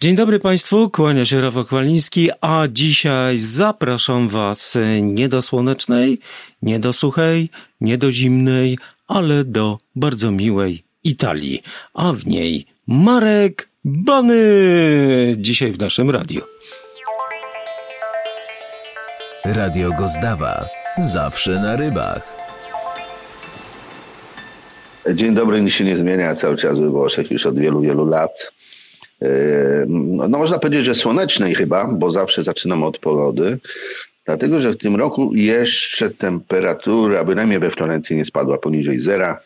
Dzień dobry Państwu, kłania się Rafał Kwaliński, a dzisiaj zapraszam Was nie do słonecznej, nie do suchej, nie do zimnej, ale do bardzo miłej Italii, a w niej Marek Bany dzisiaj w naszym radiu. Radio Gozdawa. Zawsze na rybach. Dzień dobry, nic się nie zmienia cały czas we Włoszech już od wielu, wielu lat. No, można powiedzieć, że słonecznej chyba, bo zawsze zaczynamy od pogody. Dlatego, że w tym roku jeszcze temperatura, bynajmniej we Florencji nie spadła poniżej zera.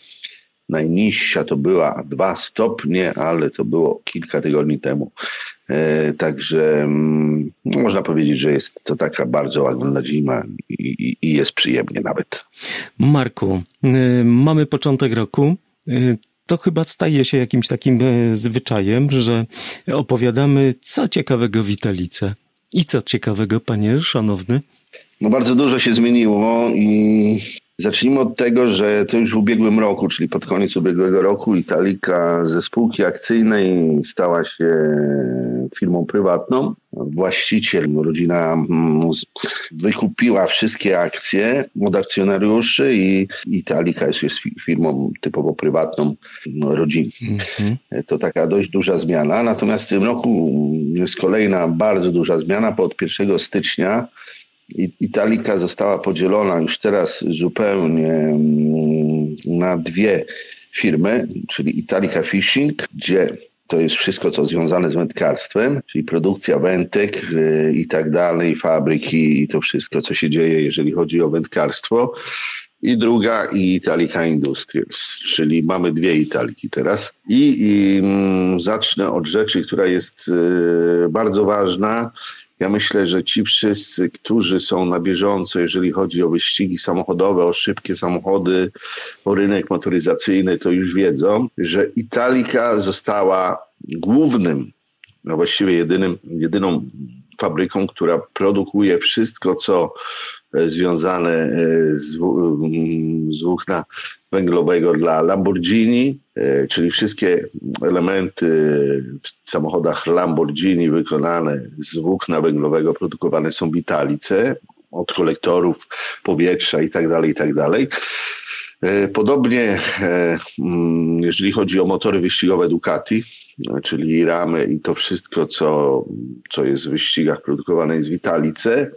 Najniższa to była 2 stopnie, ale to było kilka tygodni temu. E, także no, można powiedzieć, że jest to taka bardzo łagodna zima i, i jest przyjemnie nawet. Marku, y, mamy początek roku. To chyba staje się jakimś takim e, zwyczajem, że opowiadamy co ciekawego w Italice. I co ciekawego, panie szanowny? No bardzo dużo się zmieniło i Zacznijmy od tego, że to już w ubiegłym roku, czyli pod koniec ubiegłego roku, Italika ze spółki akcyjnej stała się firmą prywatną. Właściciel, rodzina wykupiła wszystkie akcje od akcjonariuszy i Italika jest firmą typowo prywatną rodziny. Mhm. To taka dość duża zmiana. Natomiast w tym roku jest kolejna bardzo duża zmiana. Po od 1 stycznia Italika została podzielona już teraz zupełnie mm, na dwie firmy, czyli Italika Fishing, gdzie to jest wszystko, co związane z wędkarstwem, czyli produkcja wędek y, i tak dalej, fabryki i to wszystko, co się dzieje, jeżeli chodzi o wędkarstwo. I druga, i Italika Industries, czyli mamy dwie Italiki teraz. I, i mm, zacznę od rzeczy, która jest y, bardzo ważna ja myślę, że ci wszyscy, którzy są na bieżąco, jeżeli chodzi o wyścigi samochodowe, o szybkie samochody, o rynek motoryzacyjny, to już wiedzą, że Italika została głównym, no właściwie jedynym, jedyną fabryką, która produkuje wszystko, co związane e, z, z włókna węglowego dla Lamborghini, e, czyli wszystkie elementy w samochodach Lamborghini wykonane z włókna węglowego produkowane są w Italice, od kolektorów powietrza i tak dalej, i tak dalej. E, podobnie, e, mm, jeżeli chodzi o motory wyścigowe Ducati, czyli ramy i to wszystko, co, co jest w wyścigach produkowane jest w Italice.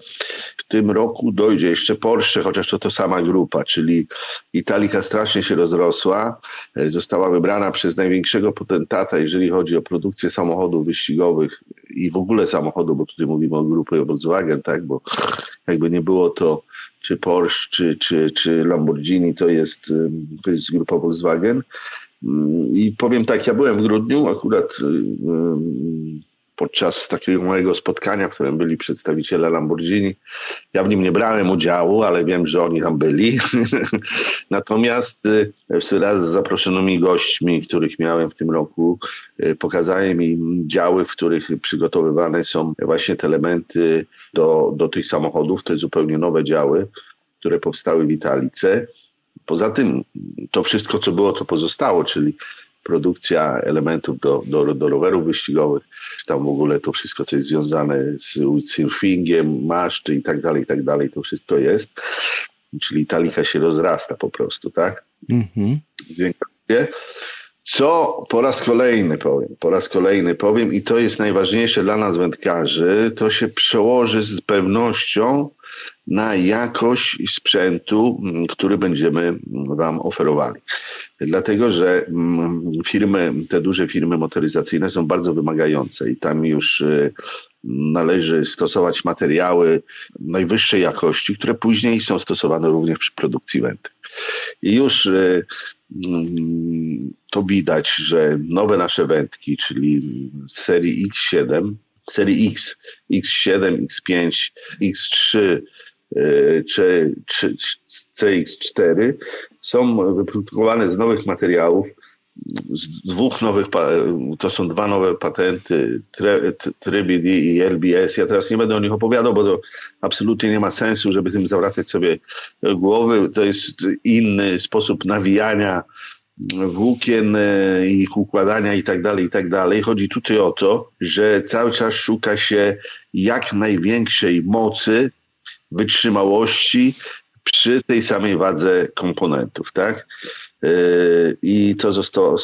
W tym roku dojdzie jeszcze Porsche, chociaż to to sama grupa, czyli Italika strasznie się rozrosła. E, została wybrana przez największego potentata, jeżeli chodzi o produkcję samochodów wyścigowych i w ogóle samochodów, bo tutaj mówimy o grupie Volkswagen, tak, bo jakby nie było to czy Porsche, czy, czy, czy Lamborghini, to jest, to jest grupa Volkswagen. Mm, I powiem tak, ja byłem w grudniu akurat podczas takiego mojego spotkania, w którym byli przedstawiciele Lamborghini. Ja w nim nie brałem udziału, ale wiem, że oni tam byli. Natomiast wraz z zaproszonymi gośćmi, których miałem w tym roku, y, pokazałem im działy, w których przygotowywane są właśnie te elementy do, do tych samochodów. To zupełnie nowe działy, które powstały w Italice. Poza tym to wszystko, co było, to pozostało, czyli produkcja elementów do, do, do rowerów wyścigowych, tam w ogóle to wszystko, co jest związane z surfingiem, maszty i tak dalej, i tak dalej, to wszystko jest. Czyli talika się rozrasta po prostu, tak? Mhm. Dziękuję. Co po raz kolejny powiem, po raz kolejny powiem i to jest najważniejsze dla nas wędkarzy, to się przełoży z pewnością na jakość sprzętu, mm, który będziemy Wam oferowali. Dlatego, że mm, firmy, te duże firmy motoryzacyjne są bardzo wymagające i tam już y, należy stosować materiały najwyższej jakości, które później są stosowane również przy produkcji wędek. I już y, mm, to widać, że nowe nasze wędki, czyli serii X7, serii X, X7, X5, X3 czy, czy CX4 są wyprodukowane z nowych materiałów, z dwóch nowych, to są dwa nowe patenty, TriBD i LBS. Ja teraz nie będę o nich opowiadał, bo to absolutnie nie ma sensu, żeby tym zawracać sobie głowy. To jest inny sposób nawijania włókien, e, ich układania i tak dalej, i tak dalej. Chodzi tutaj o to, że cały czas szuka się jak największej mocy, wytrzymałości przy tej samej wadze komponentów, tak? E, I to zostało,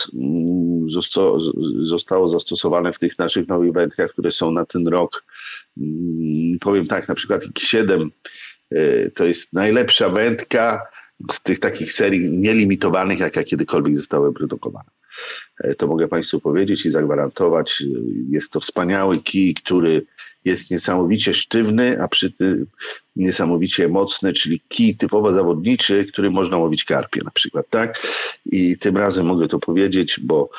zostało, zostało zastosowane w tych naszych nowych wędkach, które są na ten rok. Mm, powiem tak, na przykład X7 e, to jest najlepsza wędka, z tych takich serii nielimitowanych, jaka kiedykolwiek zostały produkowane. E, to mogę Państwu powiedzieć i zagwarantować. Jest to wspaniały kij, który jest niesamowicie sztywny, a przy tym niesamowicie mocny, czyli kij typowo zawodniczy, który można łowić karpie na przykład, tak? I tym razem mogę to powiedzieć, bo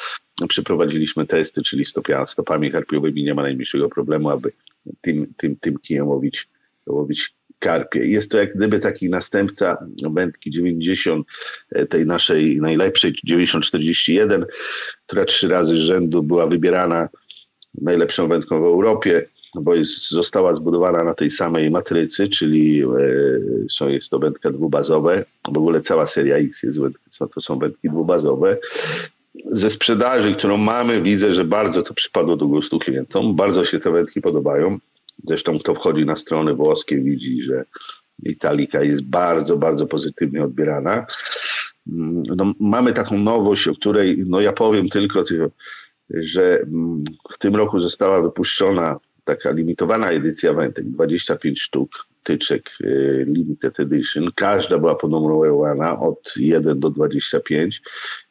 przeprowadziliśmy testy, czyli stopia, stopami karpiowymi nie ma najmniejszego problemu, aby tym, tym, tym kijem łowić, łowić karpie. Jest to jak gdyby taki następca wędki 90, e, tej naszej najlepszej 9041, która trzy razy z rzędu była wybierana najlepszą wędką w Europie, bo jest, została zbudowana na tej samej matrycy, czyli e, jest to wędka dwubazowe. W ogóle cała seria X jest to są wędki dwubazowe. Ze sprzedaży, którą mamy, widzę, że bardzo to przypadło do gustu klientom. Bardzo się te wędki podobają. Zresztą kto wchodzi na strony włoskie widzi, że Italika jest bardzo, bardzo pozytywnie odbierana. Mm, no, mamy taką nowość, o której no ja powiem tylko, że mm, w tym roku została wypuszczona taka limitowana edycja wędek, 25 sztuk tyczek y, limited edition. Każda była ponumerowana od 1 do 25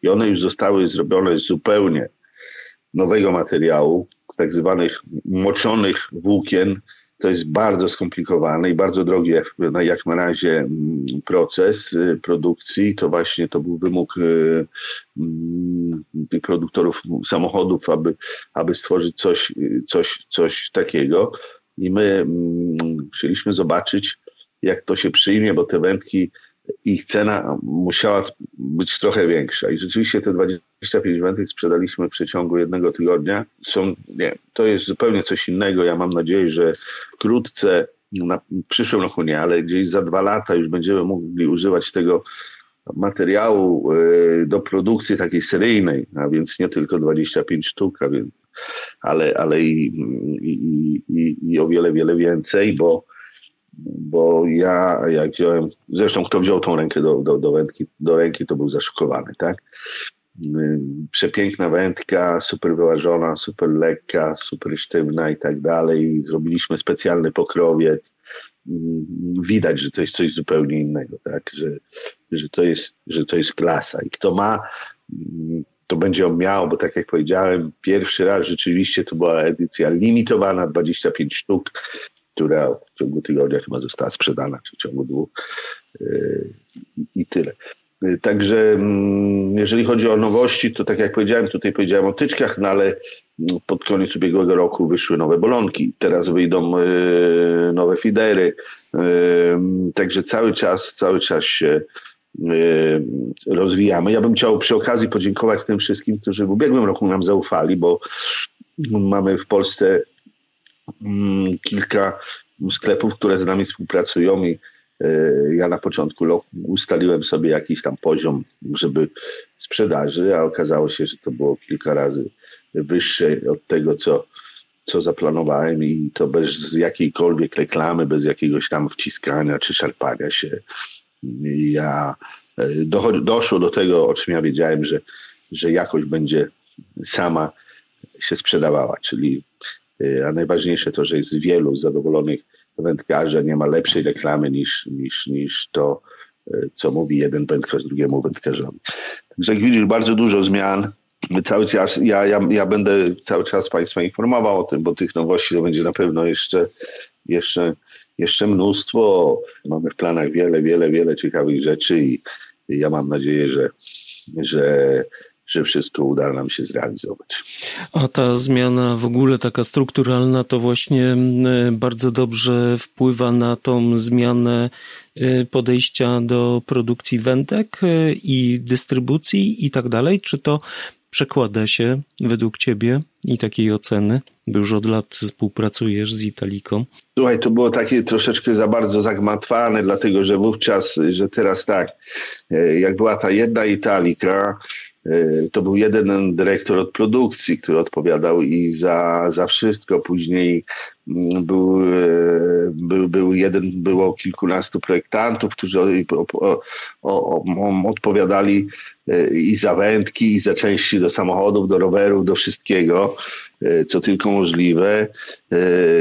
i one już zostały zrobione z zupełnie nowego materiału, tak zwanych moczonych włókien. To jest bardzo skomplikowany i bardzo drogi jak na razie mm, proces y, produkcji. To właśnie to był wymóg y, mm, produktorów samochodów, aby, aby stworzyć coś, y, coś, coś takiego. I my mm, chcieliśmy zobaczyć, jak to się przyjmie, bo te wędki ich cena musiała być trochę większa. I rzeczywiście te 25 wędek sprzedaliśmy w przeciągu jednego tygodnia. Są, nie, to jest zupełnie coś innego. Ja mam nadzieję, że wkrótce, na przyszłym roku nie, ale gdzieś za dwa lata już będziemy mogli używać tego materiału e, do produkcji takiej seryjnej, a więc nie tylko 25 sztuk, a więc, ale, ale i, i, i, i o wiele, wiele więcej, bo bo ja jak wziąłem, zresztą kto wziął tą rękę do, do, do, wędki, do ręki, to był zaszokowany, tak? Przepiękna wędka, super wyważona, super lekka, super sztywna i tak dalej. Zrobiliśmy specjalny pokrowiec. Widać, że to jest coś zupełnie innego, tak? Że, że, to, jest, że to jest klasa. I kto ma, to będzie on miał, bo tak jak powiedziałem, pierwszy raz rzeczywiście to była edycja limitowana, 25 sztuk która w ciągu tygodnia chyba została sprzedana, czy w ciągu dwóch yy, i tyle. Yy, także mm, jeżeli chodzi o nowości, to tak jak powiedziałem, tutaj powiedziałem o tyczkach, no ale mm, pod koniec ubiegłego roku wyszły nowe bolonki, teraz wyjdą yy, nowe fidery, także cały czas, cały czas się rozwijamy. Ja bym chciał przy okazji podziękować tym wszystkim, którzy w ubiegłym roku nam zaufali, bo mamy w Polsce Mm, kilka sklepów, które z nami współpracują i e, ja na początku ustaliłem sobie jakiś tam poziom, żeby sprzedaży, a okazało się, że to było kilka razy wyższe od tego, co, co zaplanowałem i to bez jakiejkolwiek reklamy, bez jakiegoś tam wciskania czy szarpania się. Ja e, doszło do tego, o czym ja wiedziałem, że, że jakość będzie sama się sprzedawała, czyli a najważniejsze to, że jest wielu zadowolonych wędkarzy, nie ma lepszej reklamy niż, niż, niż to, y, co mówi jeden wędkarz drugiemu wędkarzowi. Także jak widzisz, bardzo dużo zmian. Cały czas, ja, ja, ja będę cały czas Państwa informował o tym, bo tych nowości to będzie na pewno jeszcze, jeszcze, jeszcze mnóstwo. Mamy w planach wiele, wiele, wiele ciekawych rzeczy i ja mam nadzieję, że, że że wszystko uda nam się zrealizować. A ta zmiana w ogóle taka strukturalna to właśnie bardzo dobrze wpływa na tą zmianę y, podejścia do produkcji wędek y, i dystrybucji i tak dalej? Czy to przekłada się według Ciebie i takiej oceny, bo już od lat współpracujesz z Italiką? Słuchaj, to było takie troszeczkę za bardzo zagmatwane, dlatego że wówczas, że teraz tak, e, jak była ta jedna Italika, to był jeden dyrektor od produkcji, który odpowiadał i za, za wszystko. Później mm, był, był, był jeden, było kilkunastu projektantów, którzy o, o, o, odpowiadali i za wędki, i za części do samochodów, do rowerów, do wszystkiego, co tylko możliwe.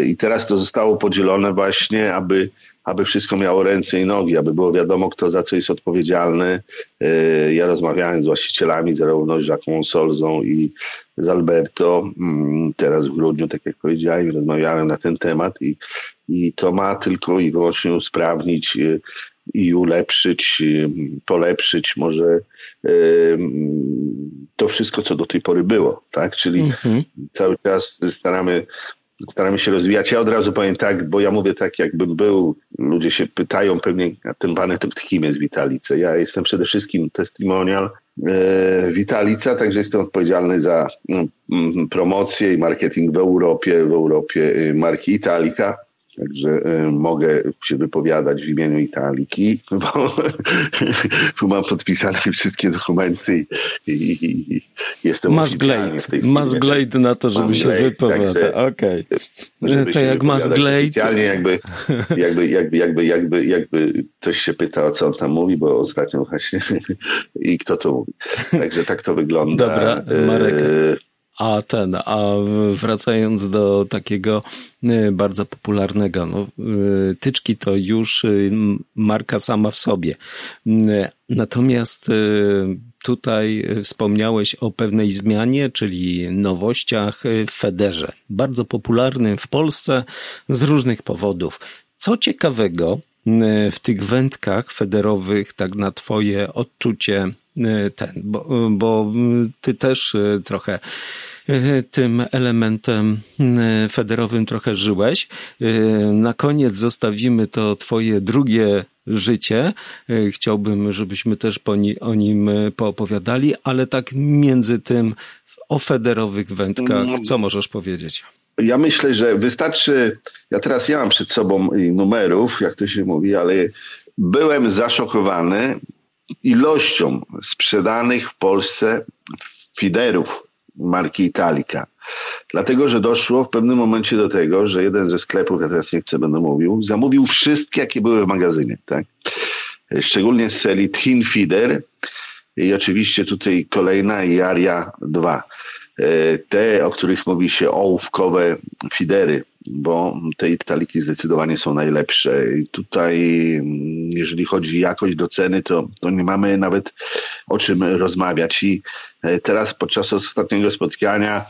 I teraz to zostało podzielone właśnie, aby aby wszystko miało ręce i nogi, aby było wiadomo, kto za co jest odpowiedzialny. E, ja rozmawiałem z właścicielami, zarówno z Jacquą Solzą i z Alberto. Mm, teraz w grudniu, tak jak powiedziałem, rozmawiałem na ten temat i, i to ma tylko i wyłącznie usprawnić e, i ulepszyć, e, polepszyć może to wszystko, co do tej pory było, tak? Czyli mhm. cały czas staramy staramy się rozwijać. Ja od razu powiem tak, bo ja mówię tak, jakbym był, ludzie się pytają pewnie, a ten banet kim jest Witalice. Ja jestem przede wszystkim testimonial e, Witalica, także jestem odpowiedzialny za mm, mm, promocję i marketing w Europie, w Europie e, marki Italika. Także y, mogę się wypowiadać w imieniu Italiki, bo, bo mam podpisane wszystkie dokumenty i, i, i jestem Masz glade, masz glade na to, żeby się wypowiadać. Okej. To jak masz glade... Jakby, jakby, jakby, jakby, jakby, jakby ktoś się pyta, o co on tam mówi, bo ostatnio właśnie i kto to mówi. Także tak to wygląda. Dobra, Marek. A ten, a wracając do takiego y, bardzo popularnego, no, y, tyczki to już y, marka sama w sobie. Natomiast tutaj wspomniałeś o pewnej zmianie, czyli nowościach w Federze. Bardzo popularnym w Polsce z różnych powodów. Co ciekawego w tych wędkach federowych, tak na Twoje odczucie, ten, bo, bo ty też trochę tym elementem e, federowym trochę żyłeś. E, na koniec zostawimy to twoje drugie życie. Chciałbym, żebyśmy też po ni o nim poopowiadali, ale tak między tym o federowych wędkach, no, co możesz powiedzieć? Ja myślę, że wystarczy, ja teraz ja mam przed sobą numerów, jak to się mówi, ale byłem zaszokowany ilością sprzedanych w Polsce fiderów marki Italika. Dlatego, że doszło w pewnym momencie do tego, że jeden ze sklepów, ja teraz nie chcę, będę mówił, zamówił wszystkie, jakie były w magazynie. Tak? Szczególnie z serii Thin Feeder i oczywiście tutaj kolejna Jaria 2. E, te, o których mówi się ołówkowe fidery, bo te italiki zdecydowanie są najlepsze. I tutaj, jeżeli chodzi jakość do ceny, to, to nie mamy nawet o czym rozmawiać. I e, teraz podczas ostatniego spotkania mm,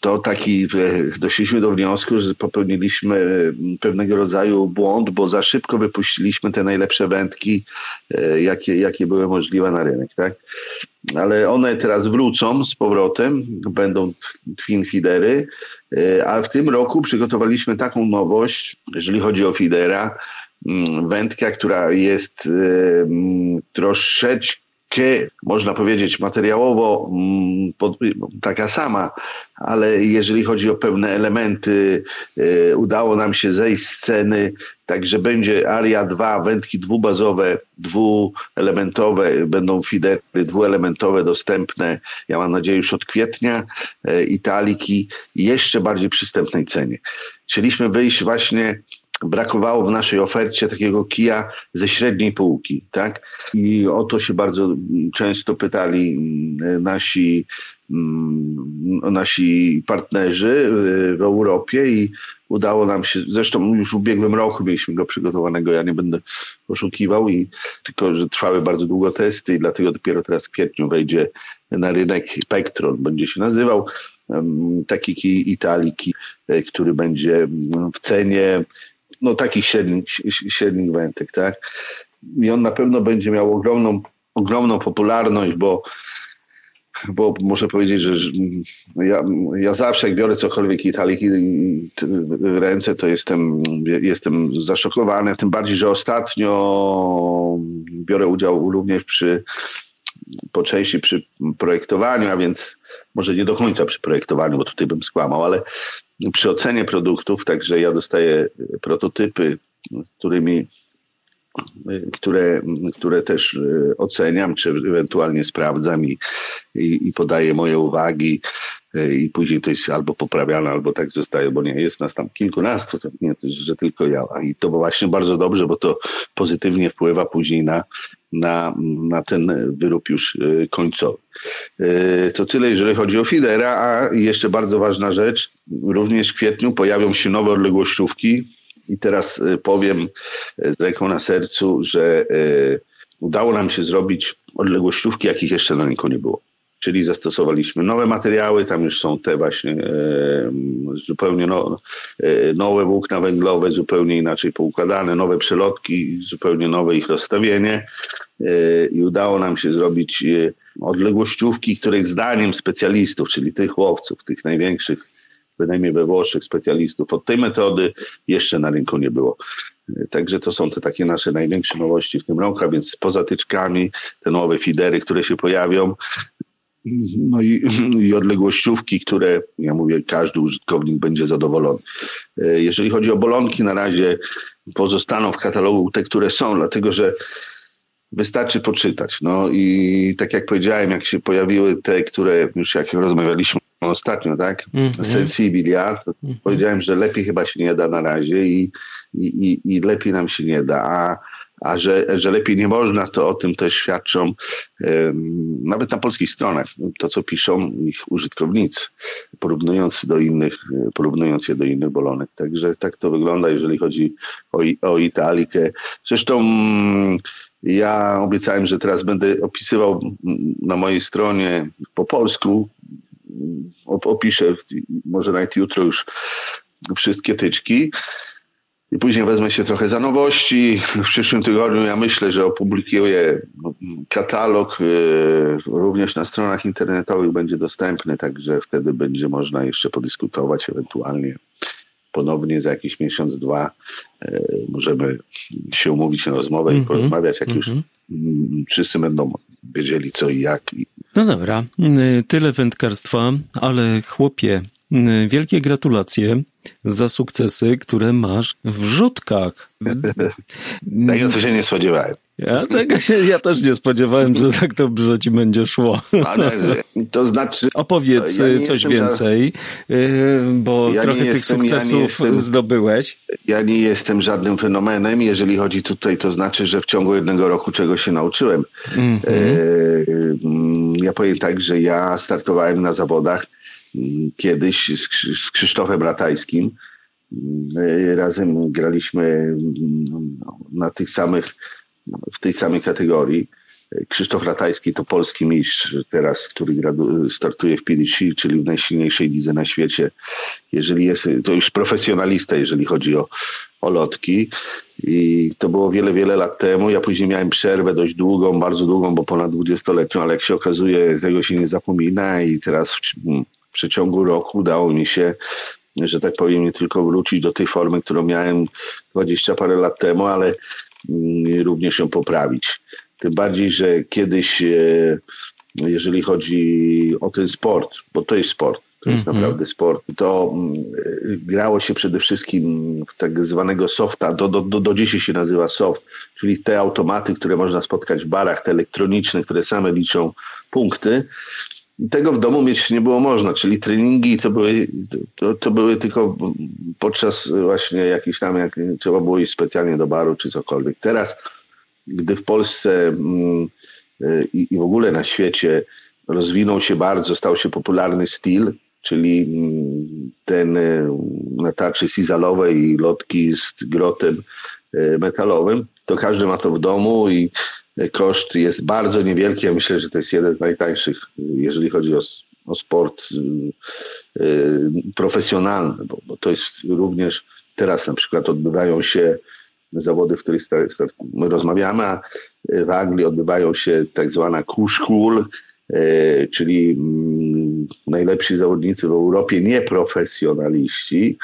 to taki, e, doszliśmy do wniosku, że popełniliśmy pewnego rodzaju błąd, bo za szybko wypuściliśmy te najlepsze wędki, jakie, jakie były możliwe na rynek. Tak? ale one teraz wrócą z powrotem, będą twin feedery, e, a w tym roku przygotowaliśmy taką nowość, jeżeli chodzi o feedera, mm, wędka, która jest e, troszeczkę można powiedzieć, materiałowo mm, taka sama, ale jeżeli chodzi o pewne elementy, e, udało nam się zejść z ceny, także będzie Aria 2, wędki dwubazowe, dwuelementowe, będą fidery dwuelementowe dostępne, ja mam nadzieję już od kwietnia, e, italiki jeszcze bardziej przystępnej cenie. Chcieliśmy wyjść właśnie brakowało w naszej ofercie takiego kija ze średniej półki, tak? I o to się bardzo często pytali mm, nasi, mm, nasi partnerzy w Europie i udało nam się, zresztą już w ubiegłym roku mieliśmy go przygotowanego, ja nie będę oszukiwał, i tylko, że trwały bardzo długo testy i dlatego dopiero teraz w kwietniu wejdzie na rynek Spectron, będzie się nazywał taki kij Italiki, y, który będzie w cenie no taki średnik, średnik wętek, tak? I on na pewno będzie miał ogromną, ogromną popularność, bo bo muszę powiedzieć, że ja, ja zawsze jak biorę cokolwiek italiki w ręce, to jestem, jestem zaszokowany, tym bardziej, że ostatnio biorę udział również przy po części przy projektowaniu, a więc może nie do końca przy projektowaniu, bo tutaj bym skłamał, ale przy ocenie produktów, także ja dostaję prototypy, którymi które, które też oceniam, czy ewentualnie sprawdzam i, i, i podaję moje uwagi i później to jest albo poprawiane, albo tak zostaje, bo nie, jest nas tam kilkunastu, to nie, że tylko ja. I to właśnie bardzo dobrze, bo to pozytywnie wpływa później na, na, na ten wyrób już e, końcowy. E, to tyle, jeżeli chodzi o Fidera, a jeszcze bardzo ważna rzecz, również w kwietniu pojawią się nowe odległościówki i teraz e, powiem z ręką na sercu, że udało nam się zrobić odległościówki, jakich jeszcze na rynku nie było czyli zastosowaliśmy nowe materiały, tam już są te właśnie e, zupełnie no, e, nowe włókna węglowe, zupełnie inaczej poukładane, nowe przelotki, zupełnie nowe ich rozstawienie e, i udało nam się zrobić e, odległościówki, których zdaniem specjalistów, czyli tych łowców, tych największych, bynajmniej we Włoszech specjalistów, od tej metody jeszcze na rynku nie było. E, także to są te takie nasze największe nowości w tym roku, a więc poza tyczkami, te nowe fidery, które się pojawią, no i, i odległościówki, które, ja mówię, każdy użytkownik będzie zadowolony. E, jeżeli chodzi o bolonki, na razie pozostaną w katalogu te, które są, dlatego że wystarczy poczytać. No i tak jak powiedziałem, jak się pojawiły te, które już jak rozmawialiśmy ostatnio, tak? Mm -hmm. Sensibilia, to mm -hmm. powiedziałem, że lepiej chyba się nie da na razie i, i, i, i lepiej nam się nie da. A a że, że lepiej nie można, to o tym też świadczą nawet na polskich stronach, to co piszą ich użytkownicy, porównując, do innych, porównując je do innych bolonek. Także tak to wygląda, jeżeli chodzi o, o Italikę. Zresztą mm, ja obiecałem, że teraz będę opisywał na mojej stronie po polsku, opiszę może nawet jutro już wszystkie tyczki. I później wezmę się trochę za nowości. W przyszłym tygodniu ja myślę, że opublikuję katalog. Y, również na stronach internetowych będzie dostępny, także wtedy będzie można jeszcze podyskutować, ewentualnie ponownie za jakiś miesiąc, dwa y, możemy się umówić na rozmowę mm -hmm. i mhm. porozmawiać, jak mm -hmm. już mhm. wszyscy będą wiedzieli co i jak. No dobra, y, tyle wędkarstwa, ale chłopie, wielkie gratulacje za sukcesy, które masz w rzutkach. Tego się nie spodziewałem. Ja tego się, ja też nie spodziewałem, że tak dobrze ci będzie szło. Ale to znaczy... Opowiedz ja coś więcej. Y, bo ja trochę tych jestem, sukcesów ja jestem, zdobyłeś. Ja nie jestem żadnym fenomenem. Jeżeli chodzi tutaj, to znaczy, że w ciągu jednego roku czegoś się nauczyłem. Mm -hmm. Ja powiem tak, że ja startowałem na zawodach kiedyś z, Krzysztofem Ratajskim. Razem graliśmy na tych samych, w tej samej kategorii. Krzysztof Ratajski to polski mistrz teraz, który startuje w PDC, czyli w najsilniejszej lidze na świecie. Jeżeli jest, to już profesjonalista, jeżeli chodzi o, o lotki. I to było wiele, wiele lat temu. Ja później miałem przerwę dość długą, bardzo długą, bo ponad 20-letnią, ale jak się okazuje, tego się nie zapomina i teraz w przeciągu roku udało mi się, że tak powiem, nie tylko wrócić do tej formy, którą miałem 20 parę lat temu, ale mm, również ją poprawić. Tym bardziej, że kiedyś, e, jeżeli chodzi o ten sport, bo to jest sport, to jest mm -hmm. naprawdę sport. To mm, grało się przede wszystkim w tak zwanego softa, do, do, do, do dzisiaj się nazywa soft, czyli te automaty, które można spotkać w barach, te elektroniczne, które same liczą punkty tego w domu mieć nie było można, czyli treningi to były, to, to były tylko podczas właśnie jakichś tam, jak trzeba było iść specjalnie do baru czy cokolwiek. Teraz, gdy w Polsce mm, i, i w ogóle na świecie rozwinął się bardzo, stał się popularny styl, czyli mm, ten e, na tarczy i lotki z grotem e, metalowym, to każdy ma to w domu i koszt jest bardzo niewielki. Ja myślę, że to jest jeden z najtańszych, jeżeli chodzi o, o sport yy, profesjonalny, bo, bo, to jest również teraz na przykład odbywają się zawody, w których my rozmawiamy, a w Anglii odbywają się tak zwana Kuszkul, czyli yy, najlepsi zawodnicy w Europie, nieprofesjonaliści,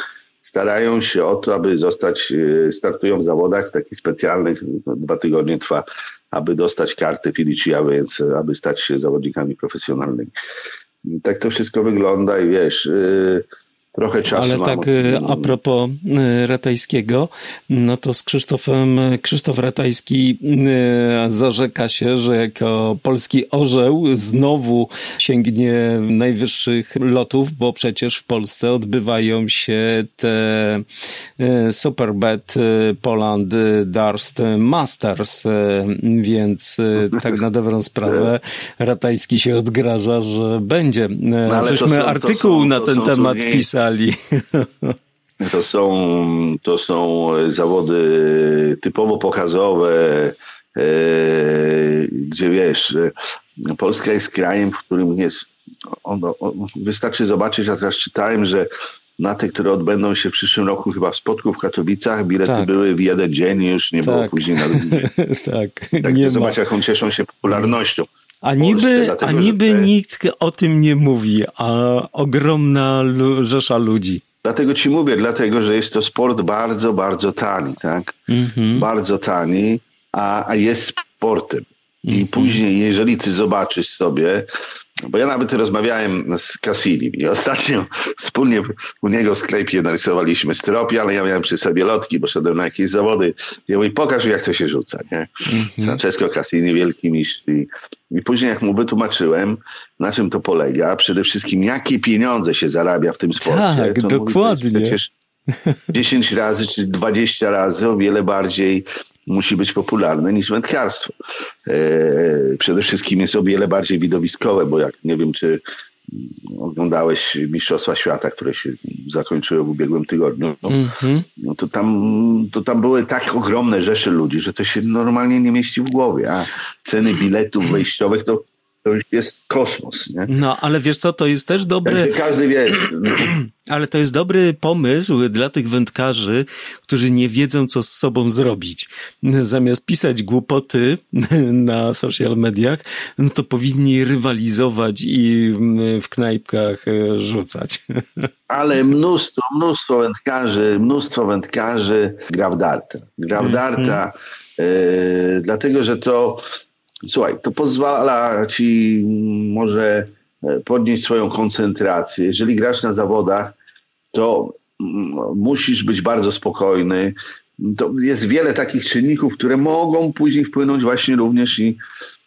starają się o to, aby zostać, y, startują w zawodach takich specjalnych, no, dwa tygodnie trwa aby dostać kartę PDCA, więc aby stać się zawodnikami profesjonalnymi. Tak to wszystko wygląda i wiesz, yy, trochę czasu Ale mam. tak y, a propos y, Ratajskiego, no to z Krzysztofem, Krzysztof Ratajski y, zarzeka się, że jako polski orzeł znowu sięgnie najwyższych lotów, bo przecież w Polsce odbywają się te Superbet Poland Darst Masters, więc tak na dobrą sprawę Ratajski się odgraża, że będzie. No, Żeśmy są, artykuł są, na ten temat pisali to są, to są zawody typowo pokazowe, e, gdzie wiesz, Polska jest krajem, w którym jest, on, on, wystarczy zobaczyć, ja teraz czytałem, że na te, które odbędą się w przyszłym roku chyba w Spotku w Katowicach, bilety tak. były w jeden dzień i już nie tak. było później na drugi dzień. tak, tak nie zobacz, jaką cieszą się popularnością. A niby, a niby te... nikt o tym nie mówi, a ogromna rzesza ludzi. Dlatego ci mówię, dlatego, że jest to sport bardzo, bardzo tani, tak? Mm-hmm. Bardzo tani, a, a jest sportem. I mm-hmm. później, jeżeli ty zobaczysz sobie, bo ja nawet rozmawiałem z Cassini i ostatnio wspólnie u niego w sklepie narysowaliśmy styropian, ale ja miałem przy sobie lotki, bo szedłem na jakieś zawody. Ja mówię, pokaż jak to się rzuca, nie? Mm-hmm. Francesco Cassini, wielki mistrz. I, I później jak mu wytłumaczyłem, na czym to polega, przede wszystkim jakie pieniądze się zarabia w tym sporcie. Tak, dokładnie. Mówi, przecież 10 razy czy 20 razy o wiele bardziej musi być popularne niż wędkarstwo. E, przede wszystkim jest o wiele bardziej widowiskowe, bo jak nie wiem, czy oglądałeś Mistrzostwa Świata, które się zakończyły w ubiegłym tygodniu, no, mm-hmm. no to, tam, to tam były tak ogromne rzesze ludzi, że to się normalnie nie mieści w głowie, a ceny biletów wejściowych to to już jest kosmos. Nie? No, ale wiesz co, to jest też dobry... każdy wie. Ale to jest dobry pomysł dla tych wędkarzy, którzy nie wiedzą, co z sobą zrobić. Zamiast pisać głupoty na social mediach, no to powinni rywalizować i w knajpkach e, rzucać. Ale mnóstwo, mnóstwo wędkarzy, mnóstwo wędkarzy gra w darta. Gra w darta, mm. yy, dlatego że to Słuchaj, to pozwala ci może e, podnieść swoją koncentrację. Jeżeli grasz na zawodach, to mm, musisz być bardzo spokojny. To jest wiele takich czynników, które mogą później wpłynąć właśnie również i mm,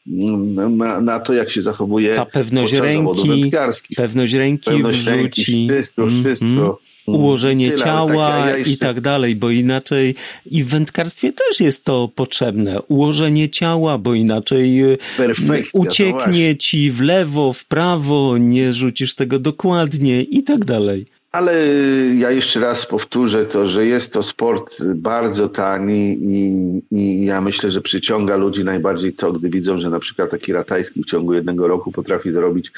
na, na to, jak się zachowuje Ta pewność ręki, pewność ręki pewność wrzuci. Ręki, wszystko, wszystko. Mm ułożenie Tyle, ciała tak, ja, ja jeszcze... i tak dalej, bo inaczej i w wędkarstwie też jest to potrzebne. Ułożenie ciała, bo inaczej y, Perfekcja, ucieknie ci w lewo, w prawo, nie rzucisz tego dokładnie i tak dalej. Ale ja jeszcze raz powtórzę to, że jest to sport bardzo tani i, i, ja myślę, że przyciąga ludzi najbardziej to, gdy widzą, że na przykład taki ratajski w ciągu jednego roku potrafi zarobić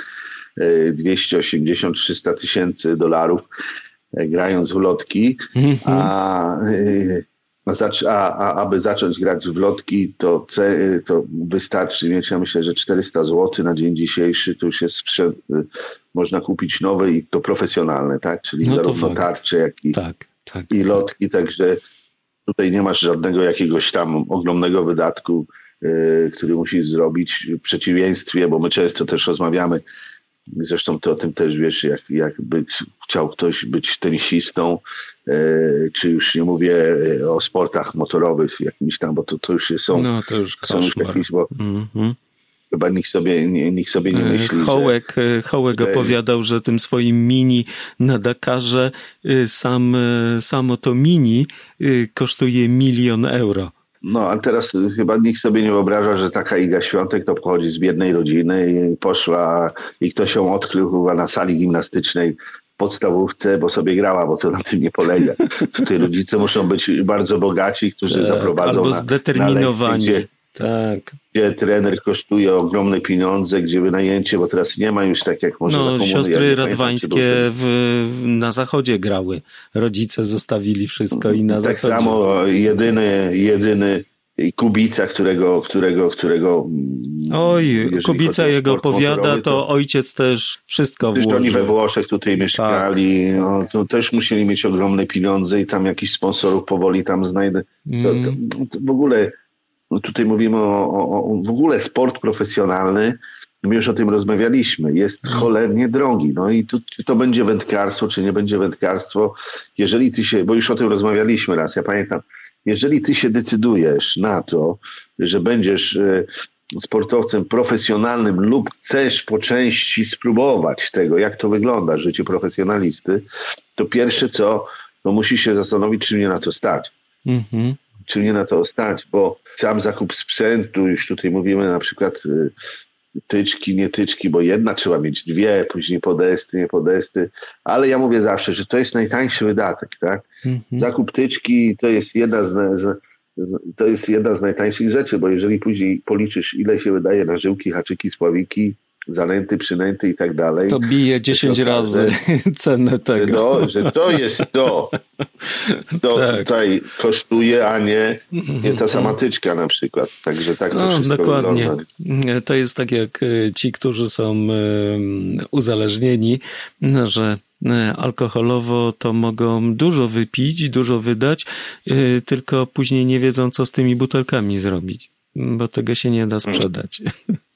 280-300 y, tysięcy dolarów E, grając w lotki, mhm. a, e, a, a, aby zacząć grać w lotki, to, to wystarczy mieć, ja myślę, że 400 zł na dzień dzisiejszy to już jest sprzęt, e, można kupić nowy i to profesjonalne, tak? Czyli no zarówno fakt. tarcze, jak i, tak, tak, i tak. lotki, także tutaj nie masz żadnego jakiegoś tam ogromnego wydatku, który musisz zrobić w przeciwieństwie, bo my często też rozmawiamy Zresztą ty o tym też wiesz, jak, jakby chciał ktoś być tenisistą, e, czy już nie mówię e, o sportach motorowych jakimś tam, bo to, to już są, no, to już są już jakieś, bo mm-hmm. chyba nikt sobie, nie, nikt sobie nie myśli. Hołek, że, Hołek że... opowiadał, że tym swoim mini na Dakarze sam, samo to mini kosztuje milion euro. No, a teraz chyba nikt sobie nie wyobraża, że taka Iga Świątek to pochodzi z biednej rodziny i poszła i ktoś ją odkrył chyba na sali gimnastycznej w podstawówce, bo sobie grała, bo to na tym nie polega. Tutaj rodzice muszą być bardzo bogaci, którzy tak, zaprowadzą albo zdeterminowani. Na lekcje, tak. Gdzie trener kosztuje ogromne pieniądze, gdzie wynajęcie, bo teraz nie ma już tak jak może No, siostry ja radwańskie w, na zachodzie grały. Rodzice zostawili wszystko i na tak zachodzie. Tak samo jedyny, jedyny Kubica, którego, którego, którego. Oj, Kubica jego opowiada, to, to, ojciec też wszystko włożył. oni we Włoszech tutaj mieszkali, tak, no, to też musieli mieć ogromne pieniądze i tam jakiś sponsorów powoli tam znajdę. Mm. To, to, w ogóle tutaj mówimy o, o, o, w ogóle sport profesjonalny, My już o tym rozmawialiśmy. Jest mhm. cholernie drogi. No i tu, czy to będzie wędkarstwo, czy nie będzie wędkarstwo. Jeżeli ty się, bo już o tym rozmawialiśmy raz, ja pamiętam, jeżeli ty się decydujesz na to, że będziesz e, sportowcem profesjonalnym lub chcesz po części spróbować tego, jak to wygląda, życie profesjonalisty, to pierwsze co, to musisz się zastanowić, czy mnie na to stać. Mhm. Czy mnie na to stać, bo sam zakup sprzętu, już tutaj mówimy na przykład y, tyczki, nie tyczki, bo jedna trzeba mieć dwie, później podesty, nie podesty, ale ja mówię zawsze, że to jest najtańszy wydatek, tak? Mhm. Zakup tyczki to jest jedna z, z to jest jedna z najtańszych rzeczy, bo jeżeli później policzysz, ile się wydaje na żyłki, haczyki, spławiki, zanęty, przynęty i tak dalej. To bije 10 to razy cenę tego. No, że to jest to, to tak. tutaj kosztuje, a nie, nie ta sama tyczka na przykład. Także tak to no, dokładnie. Wygląda. To jest tak jak e, ci, którzy są uzależnieni, że E, alkoholowo, to mogą dużo wypić, dużo wydać, e, tylko później nie wiedzą, co z tymi butelkami zrobić, bo tego się nie da sprzedać.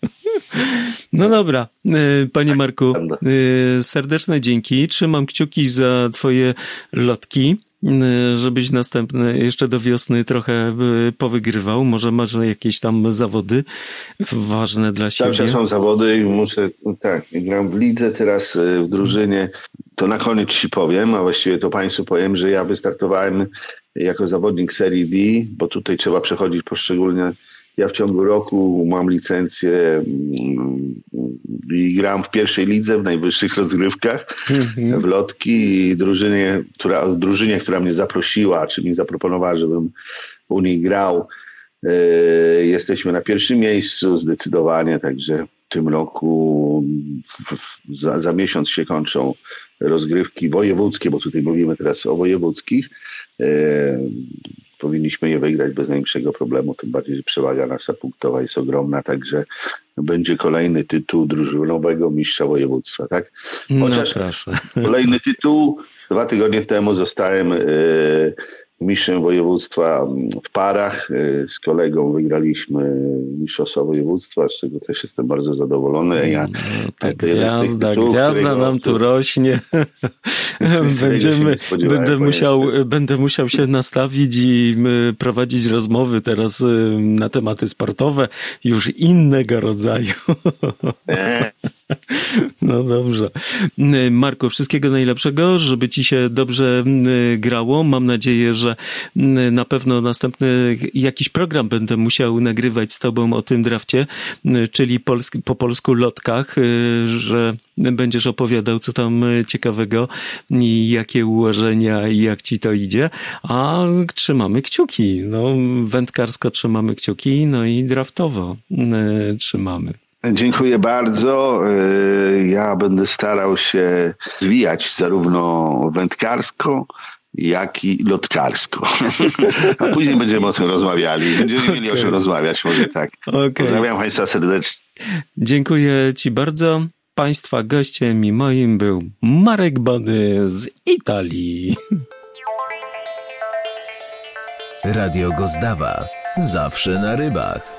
No dobra, e, panie Marku, serdeczne dzięki. Trzymam kciuki za twoje lotki. Y, żebyś następny jeszcze do wiosny trochę powygrywał. Może masz jakieś tam zawody ważne dla siebie? Zawsze są zawody i muszę, tak, gram w lidze teraz w drużynie. To na koniec ci powiem, a właściwie to Państwu powiem, że ja wystartowałem jako zawodnik serii D, bo tutaj trzeba przechodzić poszczególnie ja w ciągu roku mam licencję mm, i gram w pierwszej lidze, w najwyższych rozgrywkach, mm-hmm. w lotki i drużynie która, drużynie, która mnie zaprosiła, czy mi zaproponowała, żebym u niej grał. Yy, jesteśmy na pierwszym miejscu zdecydowanie, także tym roku za, za miesiąc się kończą rozgrywki wojewódzkie, bo tutaj mówimy teraz o wojewódzkich. Yy, powinniśmy je wygrać bez najmniejszego problemu, tym bardziej, że przewaga nasza punktowa jest ogromna, także będzie kolejny tytuł drużynowego mistrza województwa, tak? No Chociaż no kolejny tytuł, dwa tygodnie temu zostałem yy, mistrzem województwa w parach. Y, z kolegą wygraliśmy mistrzostwo województwa, z czego też jestem bardzo zadowolony. Ja, no, to gwiazda, tytułów, gwiazda nam tu rośnie. Będziemy, będę, musiał, będę musiał się nastawić i prowadzić rozmowy teraz na tematy sportowe, już innego rodzaju. No dobrze. Marko, wszystkiego najlepszego, żeby ci się dobrze grało. Mam nadzieję, że na pewno następny jakiś program będę musiał nagrywać z tobą o tym drafcie, czyli po polsku lotkach, y, że będziesz opowiadał, co tam ciekawego i jakie ułożenia i jak ci to idzie. A trzymamy kciuki. No, wędkarsko trzymamy kciuki, no i draftowo y, trzymamy. Dziękuję bardzo. E, ja będę starał się zwijać zarówno wędkarsko, jak i lotkarsko. A później będziemy o tym rozmawiali. Będziemy mieli okay. o czym rozmawiać, może tak. Okay. Pozdrawiam Państwa serdecznie. Dziękuję Ci bardzo. Państwa gościem i moim był Marek Bany z Italii. Radio Gozdawa. Zawsze na rybach.